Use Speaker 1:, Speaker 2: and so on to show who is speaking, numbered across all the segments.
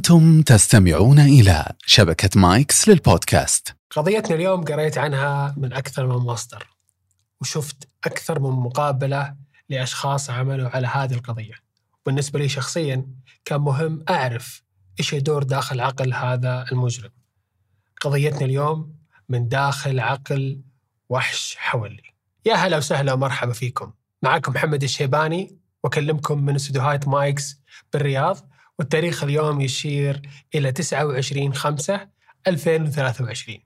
Speaker 1: أنتم تستمعون إلى شبكة مايكس للبودكاست.
Speaker 2: قضيتنا اليوم قريت عنها من أكثر من مصدر وشفت أكثر من مقابلة لأشخاص عملوا على هذه القضية. بالنسبة لي شخصيا كان مهم أعرف إيش يدور داخل عقل هذا المجرم. قضيتنا اليوم من داخل عقل وحش حولي. يا هلا وسهلا ومرحبا فيكم. معكم محمد الشيباني وأكلمكم من استديوهات مايكس بالرياض. والتاريخ اليوم يشير إلى 29 5 2023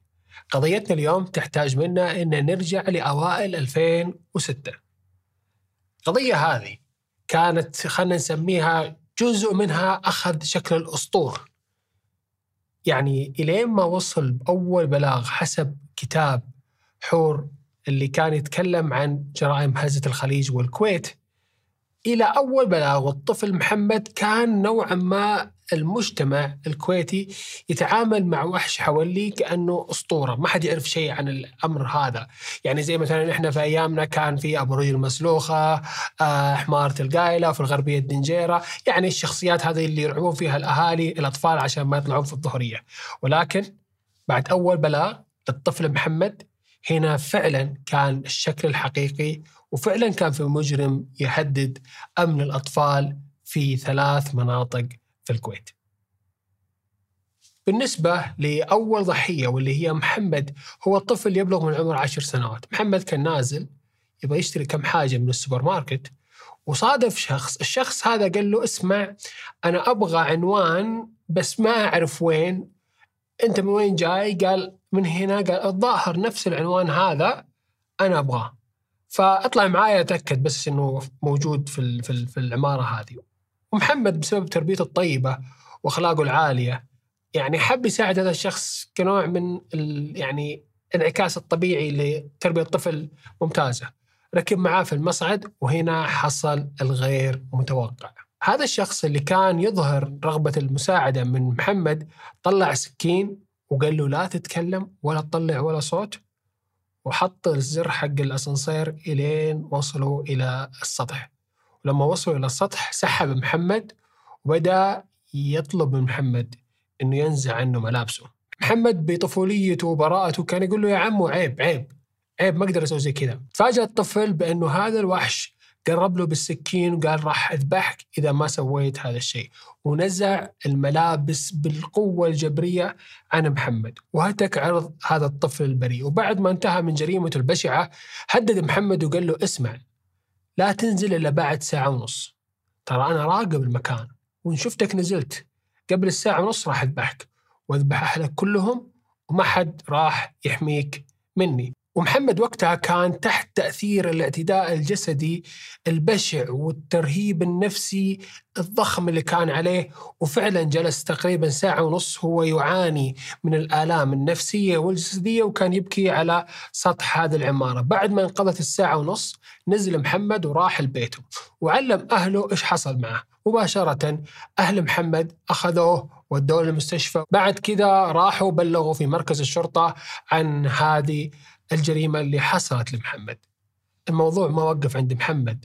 Speaker 2: قضيتنا اليوم تحتاج منا أن نرجع لأوائل 2006 القضية هذه كانت خلينا نسميها جزء منها أخذ شكل الأسطور. يعني إلين ما وصل بأول بلاغ حسب كتاب حور اللي كان يتكلم عن جرائم هزة الخليج والكويت إلى أول بلاغ والطفل محمد كان نوعا ما المجتمع الكويتي يتعامل مع وحش حولي كأنه أسطورة. ما حد يعرف شيء عن الأمر هذا. يعني زي مثلا إحنا في أيامنا كان في أبو رجل المسلوخة آه، حمارة القايلة في الغربية الدنجيرة. يعني الشخصيات هذه اللي يرعبون فيها الأهالي الأطفال عشان ما يطلعون في الظهرية. ولكن بعد أول بلاغ للطفل محمد هنا فعلا كان الشكل الحقيقي وفعلا كان في مجرم يهدد أمن الأطفال في ثلاث مناطق في الكويت. بالنسبة لأول ضحية واللي هي محمد هو طفل يبلغ من عمر عشر سنوات. محمد كان نازل يبغى يشتري كم حاجة من السوبر ماركت وصادف شخص. الشخص هذا قال له اسمع أنا أبغى عنوان بس ما أعرف وين. أنت من وين جاي؟ قال من هنا. قال الظاهر نفس العنوان هذا أنا أبغاه. فاطلع معايا اتاكد بس انه موجود في في العمارة هذه. ومحمد بسبب تربيته الطيبة واخلاقه العالية يعني حب يساعد هذا الشخص كنوع من يعني انعكاس الطبيعي لتربية الطفل ممتازة. ركب معاه في المصعد وهنا حصل الغير متوقع. هذا الشخص اللي كان يظهر رغبة المساعدة من محمد طلع سكين وقال له لا تتكلم ولا تطلع ولا صوت وحط الزر حق الأسانسير إلين وصلوا إلى السطح. ولما وصلوا إلى السطح سحب محمد وبدأ يطلب من محمد إنه ينزع عنه ملابسه. محمد بطفوليته وبراءته كان يقول له يا عمو عيب عيب عيب ما أقدر أسوي زي كذا. تفاجأ الطفل بأنه هذا الوحش قرب له بالسكين وقال راح أذبحك إذا ما سويت هذا الشيء. ونزع الملابس بالقوة الجبرية عن محمد. وهتك عرض هذا الطفل البريء. وبعد ما انتهى من جريمته البشعة هدد محمد وقال له اسمع لا تنزل إلا بعد ساعة ونص. ترى أنا راقب المكان وإن شفتك نزلت. قبل الساعة ونص راح أذبحك. وأذبح اهلك كلهم وما حد راح يحميك مني. ومحمد وقتها كان تحت تأثير الاعتداء الجسدي البشع والترهيب النفسي الضخم اللي كان عليه وفعلا جلس تقريبا ساعة ونص هو يعاني من الآلام النفسية والجسدية وكان يبكي على سطح هذه العمارة. بعد ما انقضت الساعة ونص نزل محمد وراح لبيته وعلم أهله إيش حصل معه. مباشرة أهل محمد أخذوه ودوه للمستشفى. بعد كذا راحوا بلغوا في مركز الشرطة عن هذه الجريمة اللي حصلت لمحمد. الموضوع ما وقف عند محمد.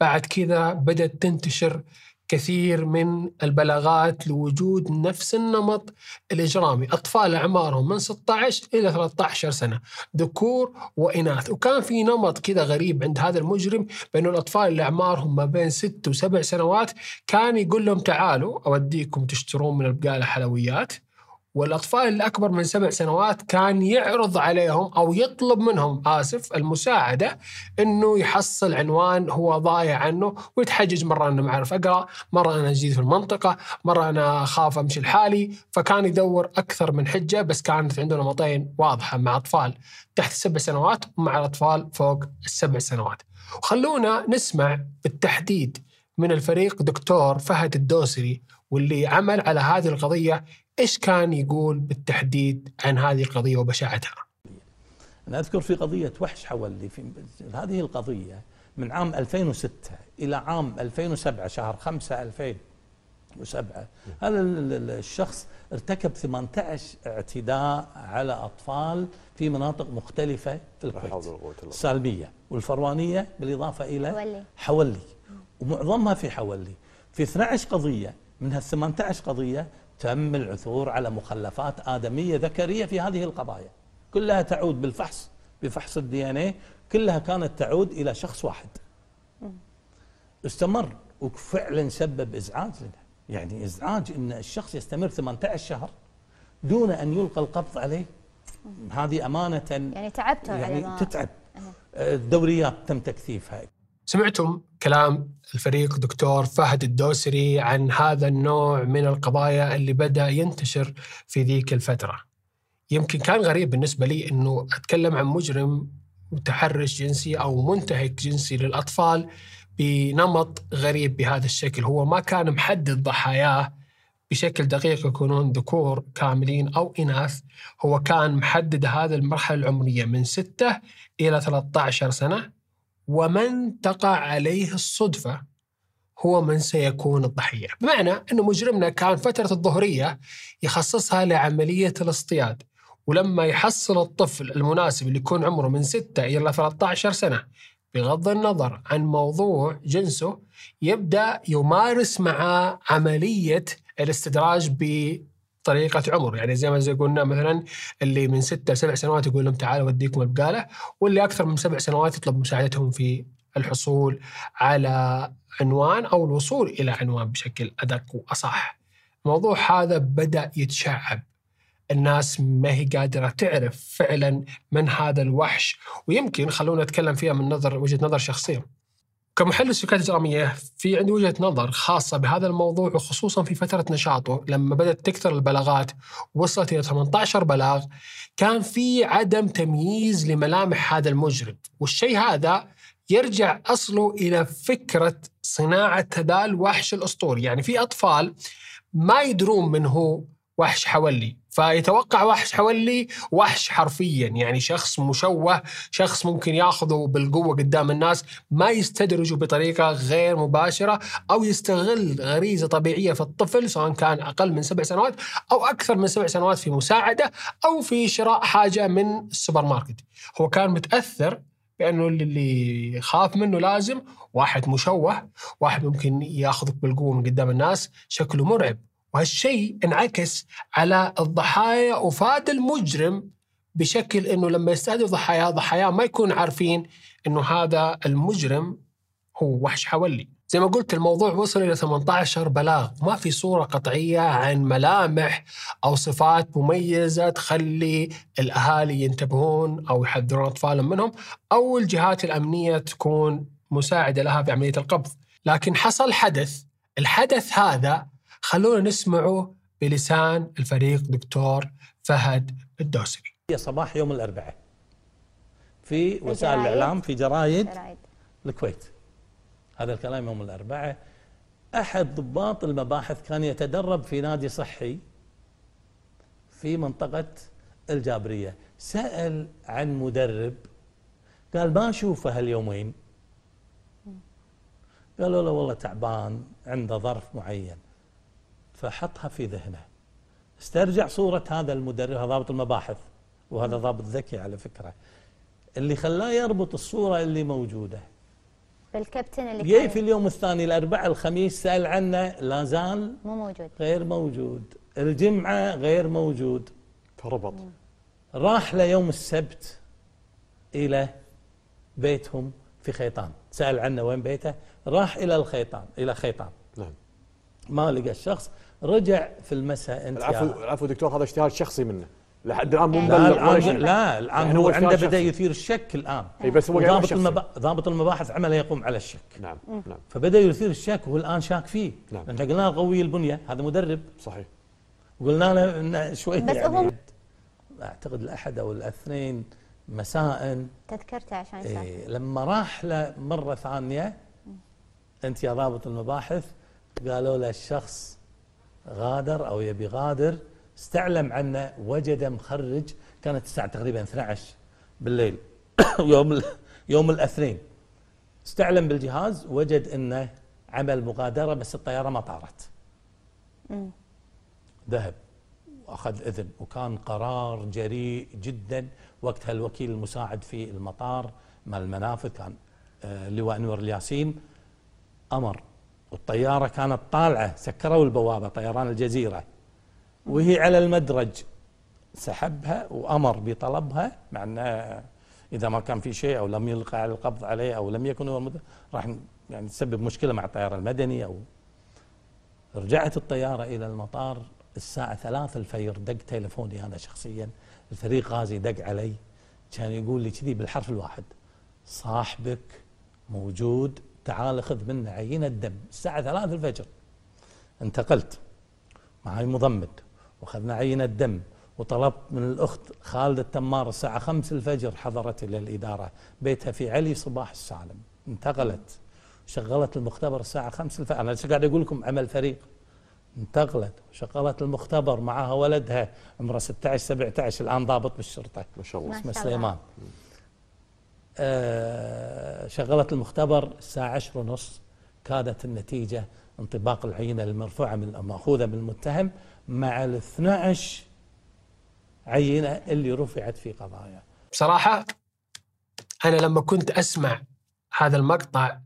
Speaker 2: بعد كذا بدأت تنتشر كثير من البلاغات لوجود نفس النمط الإجرامي. أطفال أعمارهم من 16 إلى 13 سنة. ذكور وإناث. وكان في نمط كذا غريب عند هذا المجرم بأنه الأطفال اللي أعمارهم ما بين 6 وسبع سنوات كان يقول لهم تعالوا أوديكم تشترون من البقالة حلويات والأطفال اللي اكبر من سبع سنوات كان يعرض عليهم أو يطلب منهم آسف المساعدة إنه يحصل عنوان هو ضايع عنه ويتحجج مرة أنا ما أعرف أقرأ، مرة أنا جديد في المنطقة، مرة أنا أخاف أمشي لحالي، فكان يدور أكثر من حجة بس كانت عنده نمطين واضحة مع أطفال تحت السبع سنوات ومع الأطفال فوق السبع سنوات. وخلونا نسمع بالتحديد من الفريق دكتور فهد الدوسري واللي عمل على هذه القضية إيش كان يقول بالتحديد عن هذه القضية وبشاعتها؟
Speaker 3: أنا أذكر في قضية وحش حولي في هذه القضية من عام 2006 إلى عام 2007 شهر 5 2007 هذا الشخص ارتكب 18 اعتداء على أطفال في مناطق مختلفة في الكويت السالميه والفروانيه بالإضافة إلى حولي, حولي. ومعظمها في حولي في 12 قضية من هال 18 قضية تم العثور على مخلفات آدمية ذكرية في هذه القضايا. كلها تعود بالفحص بفحص الدي إن اي كلها كانت تعود إلى شخص واحد. استمر. وفعلا سبب إزعاج لنا. يعني إزعاج أن الشخص يستمر 18 شهر دون أن يلقى القبض عليه. هذه أمانة.
Speaker 4: يعني تعبتوا
Speaker 3: يعني تتعب. الدوريات تم تكثيفها.
Speaker 2: سمعتم كلام الفريق دكتور فهد الدوسري عن هذا النوع من القضايا اللي بدأ ينتشر في ذيك الفترة. يمكن كان غريب بالنسبة لي أنه أتكلم عن مجرم متحرش جنسي أو منتهك جنسي للأطفال بنمط غريب بهذا الشكل. هو ما كان محدد ضحاياه بشكل دقيق يكونون ذكور كاملين أو إناث. هو كان محدد هذه المرحلة العمرية من 6 إلى 13 سنة. ومن تقع عليه الصدفة هو من سيكون الضحية. بمعنى أن مجرمنا كان فترة الظهرية يخصصها لعملية الاصطياد ولما يحصل الطفل المناسب اللي يكون عمره من 6 إلى 13 سنة بغض النظر عن موضوع جنسه يبدأ يمارس معاه عملية الاستدراج بطريقة عمر يعني زي ما زي قلنا مثلا اللي من ستة لسبع سنوات يقول لهم تعالوا أوديكم البقالة واللي أكثر من سبع سنوات يطلب مساعدتهم في الحصول على عنوان أو الوصول إلى عنوان بشكل أدق وأصح. الموضوع هذا بدأ يتشعب. الناس ما هي قادرة تعرف فعلا من هذا الوحش ويمكن خلونا نتكلم فيها من نظر وجهة نظر شخصية. كمحلل سلوكيات إجرامية في عندي وجهة نظر خاصة بهذا الموضوع وخصوصا في فترة نشاطه لما بدأت تكثر البلاغات وصلت إلى 18 بلاغ كان في عدم تمييز لملامح هذا المجرم. والشيء هذا يرجع أصله إلى فكرة صناعة هذا الوحش الأسطوري. يعني في أطفال ما يدرون من هو وحش حولي. فيتوقع وحش حولي وحش حرفيا. يعني شخص مشوه شخص ممكن ياخذه بالقوة قدام الناس ما يستدرجه بطريقة غير مباشرة أو يستغل غريزة طبيعية في الطفل سواء كان أقل من سبع سنوات أو أكثر من سبع سنوات في مساعدة أو في شراء حاجة من السوبر ماركت هو كان متأثر بأنه اللي يخاف منه لازم واحد مشوه واحد ممكن ياخذك بالقوة من قدام الناس شكله مرعب. وهالشيء انعكس على الضحايا وفاد المجرم بشكل إنه لما يستهدف ضحاياه ضحاياه ما يكون عارفين إنه هذا المجرم هو وحش حولي. زي ما قلت الموضوع وصل إلى 18 بلاغ. ما في صورة قطعية عن ملامح أو صفات مميزة تخلي الأهالي ينتبهون أو يحذرون أطفالهم منهم أو الجهات الأمنية تكون مساعدة لها في عملية القبض. لكن حصل حدث. الحدث هذا خلونا نسمعه بلسان الفريق دكتور فهد الدوسري.
Speaker 3: هي صباح يوم الأربعاء. في وسائل. الإعلام في جرايد
Speaker 4: جرايد.
Speaker 3: الكويت. هذا الكلام يوم الأربعاء. أحد ضباط المباحث كان يتدرب في نادي صحي في منطقة الجابرية. سأل عن مدرب. قال ما أشوفه هاليومين. قالوا له والله تعبان عنده ظرف معين. فحطها في ذهنه. استرجع صورة هذا المدرب هذا ضابط المباحث وهذا ضابط ذكي على فكرة. اللي خلاه يربط الصورة اللي موجودة.
Speaker 4: بالكابتن اللي
Speaker 3: جاي في اليوم الثاني الأربعاء الخميس سأل عنه لا زال
Speaker 4: مو موجود.
Speaker 3: غير موجود. الجمعة غير موجود.
Speaker 5: فربط.
Speaker 3: راح ليوم السبت إلى بيتهم في خيطان. سأل عنه وين بيته؟ راح إلى الخيطان إلى خيطان.
Speaker 5: نعم.
Speaker 3: ما لقى الشخص رجع في المساء انت
Speaker 5: العفو
Speaker 3: يا-
Speaker 5: العفو دكتور هذا اجتهاد شخصي منه. لحد الآن مو
Speaker 4: لا،
Speaker 3: لا
Speaker 5: مبلغ ولا
Speaker 3: الان لا الان
Speaker 5: يعني
Speaker 3: هو
Speaker 5: هو
Speaker 3: عنده
Speaker 5: بدأ.
Speaker 3: يثير الشك الآن.
Speaker 5: اي بس هو قاعد
Speaker 3: ضابط. المبا... ضابط المباحث عمله يقوم على الشك.
Speaker 5: نعم نعم.
Speaker 3: فبدأ يثير الشك وهو الآن شاك فيه.
Speaker 5: نعم.
Speaker 3: إحنا قلنا له قوي البنية هذا مدرب.
Speaker 5: صحيح.
Speaker 3: وقلنا له انه شوي
Speaker 4: بس
Speaker 3: يعني
Speaker 4: هم-
Speaker 3: أعتقد الأحد أو الأثنين مساء.
Speaker 4: تذكرته عشان
Speaker 3: إيه لما راح له مره ثانية أنت يا ضابط المباحث قالوا له الشخص غادر أو يبي غادر استعلم عنه وجد مخرج كانت الساعة تقريبا 12 بالليل. يوم يوم الاثنين. استعلم بالجهاز وجد انه عمل مغادرة بس الطيارة ما طارت. ذهب وأخذ إذن وكان قرار جريء جدا. وقتها الوكيل المساعد في المطار مال المنافذ كان آه، اللواء انور الياسين أمر. والطيارة كانت طالعة سكروا البوابة طيران الجزيرة. وهي على المدرج. سحبها وأمر بطلبها مع انها إذا ما كان في شيء أو لم يلقى على القبض عليه أو لم يكن هو. راح يعني تسبب مشكلة مع الطيار المدني أو رجعت الطيارة إلى المطار الساعة 3 الفجر دق تليفوني أنا شخصيا. الفريق غازي دق علي كان يقول لي كذي بالحرف الواحد صاحبك موجود تعال خذ منه عينة دم الساعة 3 الفجر. انتقلت. معي مضمد. وأخذنا عينة دم وطلبت من الأخت خالده التمار الساعة 5 الفجر حضرت إلى الإدارة. بيتها في علي صباح السالم. انتقلت. شغلت المختبر الساعة 5 الفجر. أنا لسه قاعد أقول لكم؟ عمل فريق. انتقلت. وشغلت المختبر معها ولدها. عمره 16 17 الآن ضابط بالشرطة.
Speaker 5: ما شاء الله.
Speaker 3: اسمه. سليمان. شغلت المختبر الساعة عشر ونص كادت النتيجة انطباق العينة المرفوعة من المأخوذة من المتهم مع ال 12 عينة اللي رفعت في قضايا.
Speaker 2: بصراحة أنا لما كنت أسمع هذا المقطع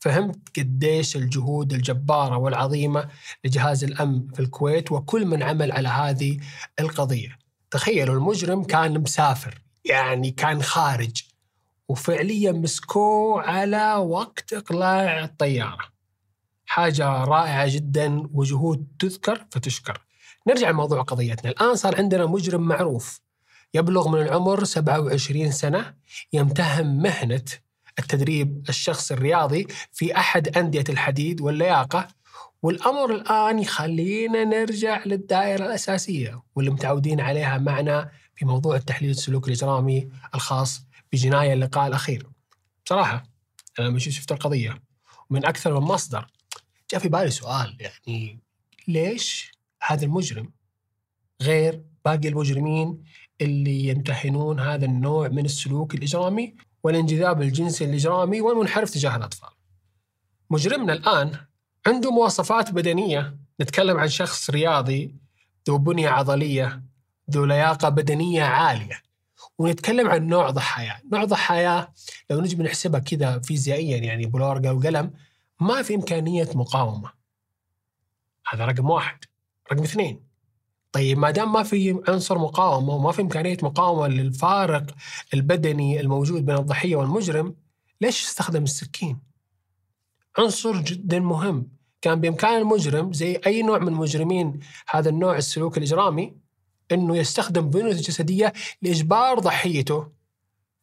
Speaker 2: فهمت قديش الجهود الجبارة والعظيمة لجهاز الأمن في الكويت وكل من عمل على هذه القضية. تخيلوا المجرم كان مسافر يعني كان خارج. وفعليا مسكوه على وقت إقلاع الطيارة. حاجة رائعة جدا وجهود تذكر فتشكر. نرجع لموضوع قضيتنا. الآن صار عندنا مجرم معروف يبلغ من العمر 27 سنة يمتهن مهنة التدريب الشخص الرياضي في أحد أندية الحديد واللياقة. والأمر الآن يخلينا نرجع للدائرة الأساسية واللي متعودين عليها معنا في موضوع التحليل السلوك الإجرامي الخاص بجناية اللقاء الأخير. بصراحة أنا لما شفت القضية من أكثر من مصدر جاء في بالي سؤال يعني ليش هذا المجرم غير باقي المجرمين اللي يمتهنون هذا النوع من السلوك الإجرامي والانجذاب الجنسي الإجرامي والمنحرف تجاه الأطفال؟ مجرمنا الآن عنده مواصفات بدنية. نتكلم عن شخص رياضي ذو بنية عضلية ذو لياقة بدنية عالية. ونتكلم عن نوع ضحايا. نوع ضحايا لو نجي بنحسبها كذا فيزيائيا يعني بالورقة والقلم ما في إمكانية مقاومة. هذا رقم واحد. رقم اثنين. طيب ما دام ما في عنصر مقاومة وما في إمكانية مقاومة للفارق البدني الموجود بين الضحية والمجرم ليش استخدم السكين؟ عنصر جدا مهم. كان بإمكان المجرم زي أي نوع من مجرمين هذا النوع السلوك الإجرامي إنه يستخدم بنيته الجسديه لإجبار ضحيته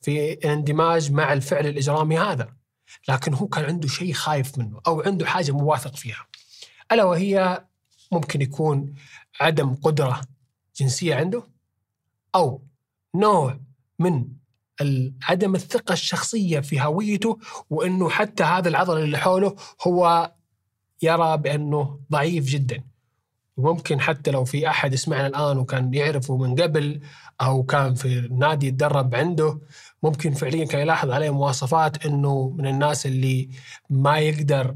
Speaker 2: في الاندماج مع الفعل الإجرامي هذا. لكن هو كان عنده شيء خايف منه أو عنده حاجة مو واثق فيها. ألا وهي ممكن يكون عدم قدرة جنسية عنده أو نوع من عدم الثقة الشخصية في هويته وأنه حتى هذا العضل اللي حوله هو يرى بأنه ضعيف جدا. وممكن حتى لو في أحد يسمعنا الآن وكان يعرفه من قبل أو كان في النادي يتدرب عنده ممكن فعليا كان يلاحظ عليه مواصفات أنه من الناس اللي ما يقدر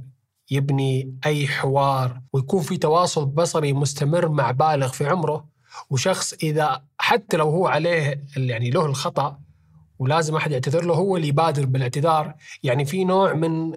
Speaker 2: يبني أي حوار ويكون في تواصل بصري مستمر مع بالغ في عمره. وشخص إذا حتى لو هو عليه يعني له الخطأ ولازم أحد يعتذر له هو اللي يبادر بالاعتذار. يعني في نوع من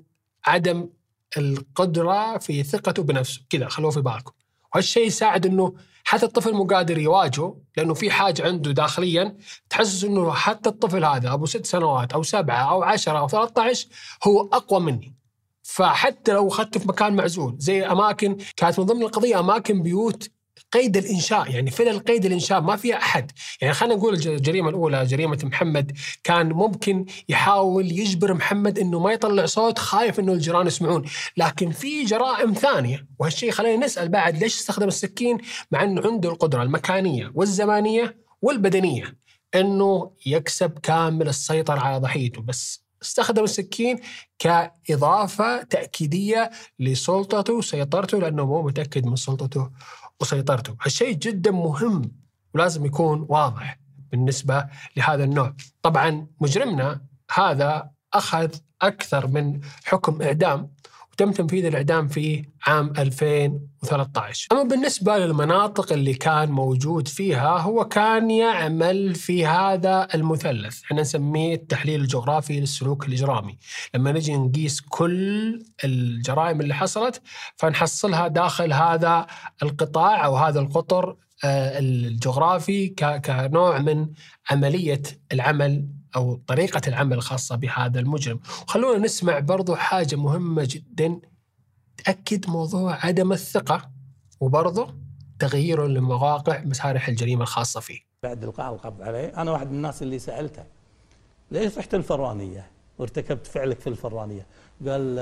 Speaker 2: عدم القدرة في ثقته بنفسه. كذا خلوه في بالكم. وهالشيء يساعد إنه حتى الطفل مو قادر يواجهه لأنه في حاجة عنده داخليا تحسس إنه حتى الطفل هذا أبو ست سنوات أو سبعة أو عشرة أو 13 هو أقوى مني. فحتى لو اخذته في مكان معزول زي أماكن كانت من ضمن القضية أماكن بيوت قيد الإنشاء يعني فعل قيد الإنشاء ما فيها أحد. يعني خلينا نقول الج- الجريمة الأولى جريمة محمد كان ممكن يحاول يجبر محمد إنه ما يطلع صوت خايف إنه الجيران يسمعون. لكن في جرائم ثانية وهالشيء خلينا نسأل بعد ليش استخدم السكين مع إنه عنده القدرة المكانية والزمانية والبدنية؟ إنه يكسب كامل السيطرة على ضحيته. بس استخدم السكين كإضافة تأكيدية لسلطته وسيطرته لأنه مو متأكد من سلطته وسيطرته. هالشيء جدا مهم ولازم يكون واضح بالنسبة لهذا النوع. طبعا مجرمنا هذا أخذ أكثر من حكم إعدام وتم تنفيذ الإعدام في عام 2013 أما بالنسبة للمناطق اللي كان موجود فيها هو كان يعمل في هذا المثلث. إحنا نسميه التحليل الجغرافي للسلوك الإجرامي. لما نجي نقيس كل الجرائم اللي حصلت فنحصلها داخل هذا القطاع أو هذا القطر آه، الجغرافي كنوع من عملية العمل أو طريقة العمل الخاصة بهذا المجرم. وخلونا نسمع برضو حاجة مهمة جدا. تأكد موضوع عدم الثقة وبرضو تغييره لمواقع مسارح الجريمة الخاصة فيه.
Speaker 3: بعد القاء القبض عليه أنا واحد من الناس اللي سألته ليش رحت الفرانية؟ وارتكبت فعلك في الفرانية. قال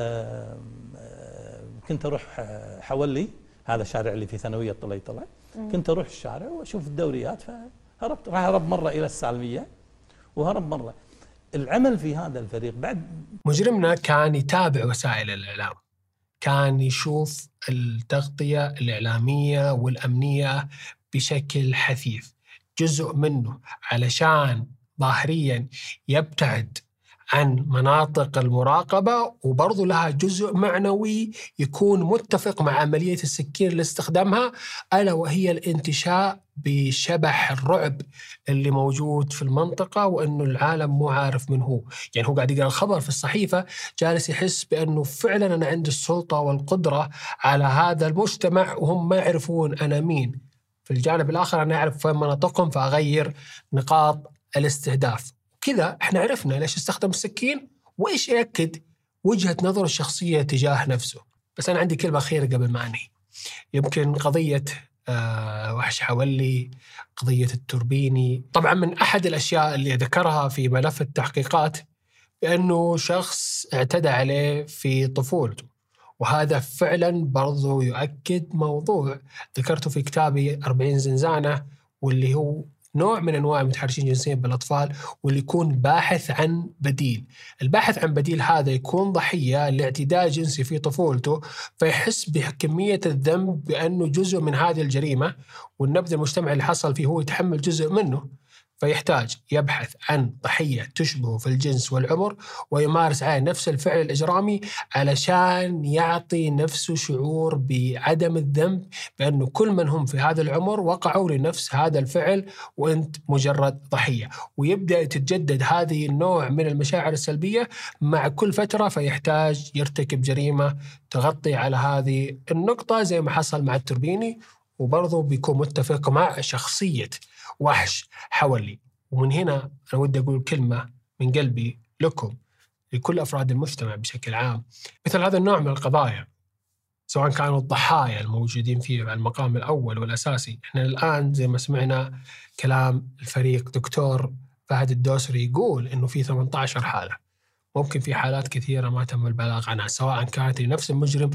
Speaker 3: كنت أروح آه، حولي هذا الشارع اللي في ثانوية طليطله كنت أروح الشارع وأشوف الدوريات فهربت راح هرب مرة إلى السالمية. وهرب مرة. العمل في هذا الفريق بعد
Speaker 2: مجرمنا كان يتابع وسائل الإعلام. كان يشوف التغطية الإعلامية والأمنية بشكل حثيث. جزء منه علشان ظاهريا يبتعد عن مناطق المراقبة وبرضو لها جزء معنوي يكون متفق مع عملية السكين اللي استخدمها ألا وهي الانتشاء بشبح الرعب اللي موجود في المنطقة وأنه العالم مو عارف من هو. يعني هو قاعد يقرأ الخبر في الصحيفة جالس يحس بأنه فعلا أنا عندي السلطة والقدرة على هذا المجتمع وهم ما يعرفون أنا مين. في الجانب الآخر أنا أعرف فين مناطقهم فأغير نقاط الاستهداف. كذا إحنا عرفنا ليش استخدم السكين وإيش يأكد وجهة نظره الشخصية تجاه نفسه. بس أنا عندي كلمة أخيرة قبل ما أنهي. يمكن قضية آه وحش حولي قضية التوربيني. طبعا من أحد الأشياء اللي ذكرها في ملف التحقيقات بأنه شخص اعتدى عليه في طفولته. وهذا فعلا برضو يؤكد موضوع ذكرته في كتابي 40 زنزانة واللي هو نوع من أنواع المتحرشين جنسيا بالأطفال واللي يكون باحث عن بديل. الباحث عن بديل هذا يكون ضحية لاعتداء جنسي في طفولته فيحس بكمية الذنب بأنه جزء من هذه الجريمة والنبذ المجتمعي اللي حصل فيه هو يتحمل جزء منه فيحتاج يبحث عن ضحية تشبهه في الجنس والعمر ويمارس عليه نفس الفعل الإجرامي علشان يعطي نفسه شعور بعدم الذنب بأنه كل من هم في هذا العمر وقعوا لنفس هذا الفعل وأنت مجرد ضحية. ويبدأ تتجدد هذه النوع من المشاعر السلبية مع كل فترة فيحتاج يرتكب جريمة تغطي على هذه النقطة زي ما حصل مع التربيني وبرضه بيكون متفق مع شخصية وحش حولي. ومن هنا أنا ودي أقول كلمة من قلبي لكم لكل أفراد المجتمع بشكل عام. مثل هذا النوع من القضايا سواء كانوا الضحايا الموجودين على المقام الأول والأساسي، إحنا الآن زي ما سمعنا كلام الفريق دكتور فهد الدوسري يقول إنه في 18 حالة. ممكن في حالات كثيرة ما تم البلاغ عنها سواء كانت لنفس المجرم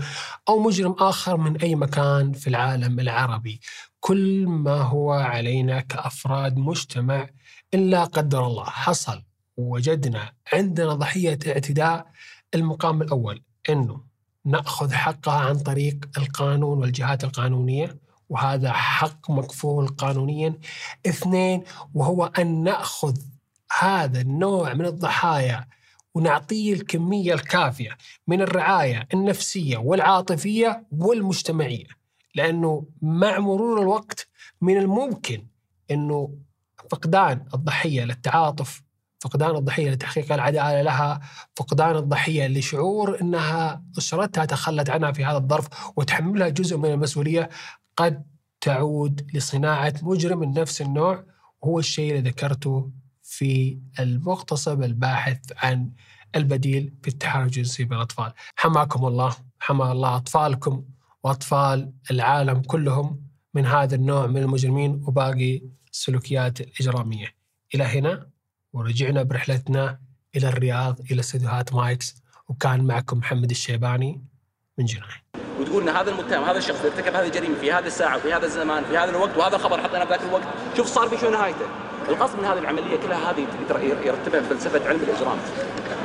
Speaker 2: أو مجرم آخر من أي مكان في العالم العربي. كل ما هو علينا كأفراد مجتمع إلا قدر الله حصل ووجدنا عندنا ضحية اعتداء المقام الأول إنه نأخذ حقها عن طريق القانون والجهات القانونية وهذا حق مكفول قانونيا. اثنين وهو أن نأخذ هذا النوع من الضحايا ونعطيه الكمية الكافية من الرعاية النفسية والعاطفية والمجتمعية. لأنه مع مرور الوقت من الممكن إنه فقدان الضحية للتعاطف فقدان الضحية لتحقيق العدالة لها، فقدان الضحية لشعور إنها أسرتها تخلت عنها في هذا الظرف وتحملها جزء من المسؤولية قد تعود لصناعة مجرم من نفس النوع وهو الشيء اللي ذكرته في المغتصب الباحث عن البديل في التحرش الجنسي بالاطفال. حماكم الله، حمى الله أطفالكم وأطفال العالم كلهم من هذا النوع من المجرمين وباقي السلوكيات الإجرامية. إلى هنا ورجعنا برحلتنا إلى الرياض إلى استديوهات مايكس وكان معكم محمد الشيباني من جناح.
Speaker 6: وتقول إن هذا المتهم هذا الشخص ارتكب هذه الجريمة في هذا الساعة وفي هذا الزمان في هذا الوقت وهذا الخبر حطيناه ذاك الوقت شوف صار في شو نهايته. القصد من هذه العملية كلها هذه يرتبها فلسفه علم الإجرام.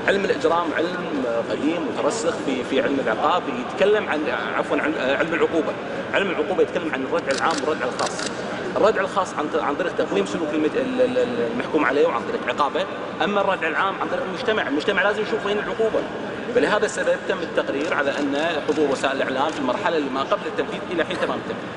Speaker 6: علم الإجرام علم قديم مترسخ في في علم العقاب يتكلم عن عفوا عن علم العقوبة. علم العقوبة يتكلم عن الردع العام والردع الخاص. الردع الخاص عن عن طريق تقويم سلوك المحكوم عليه وعن طريق عقابه. أما الردع العام عن طريق المجتمع المجتمع لازم يشوف وين العقوبة. فلهذا السبب تم التقرير على أن حضور وسائل الإعلام في المرحلة اللي ما قبل التنفيذ إلى حين تمام التنفيذ.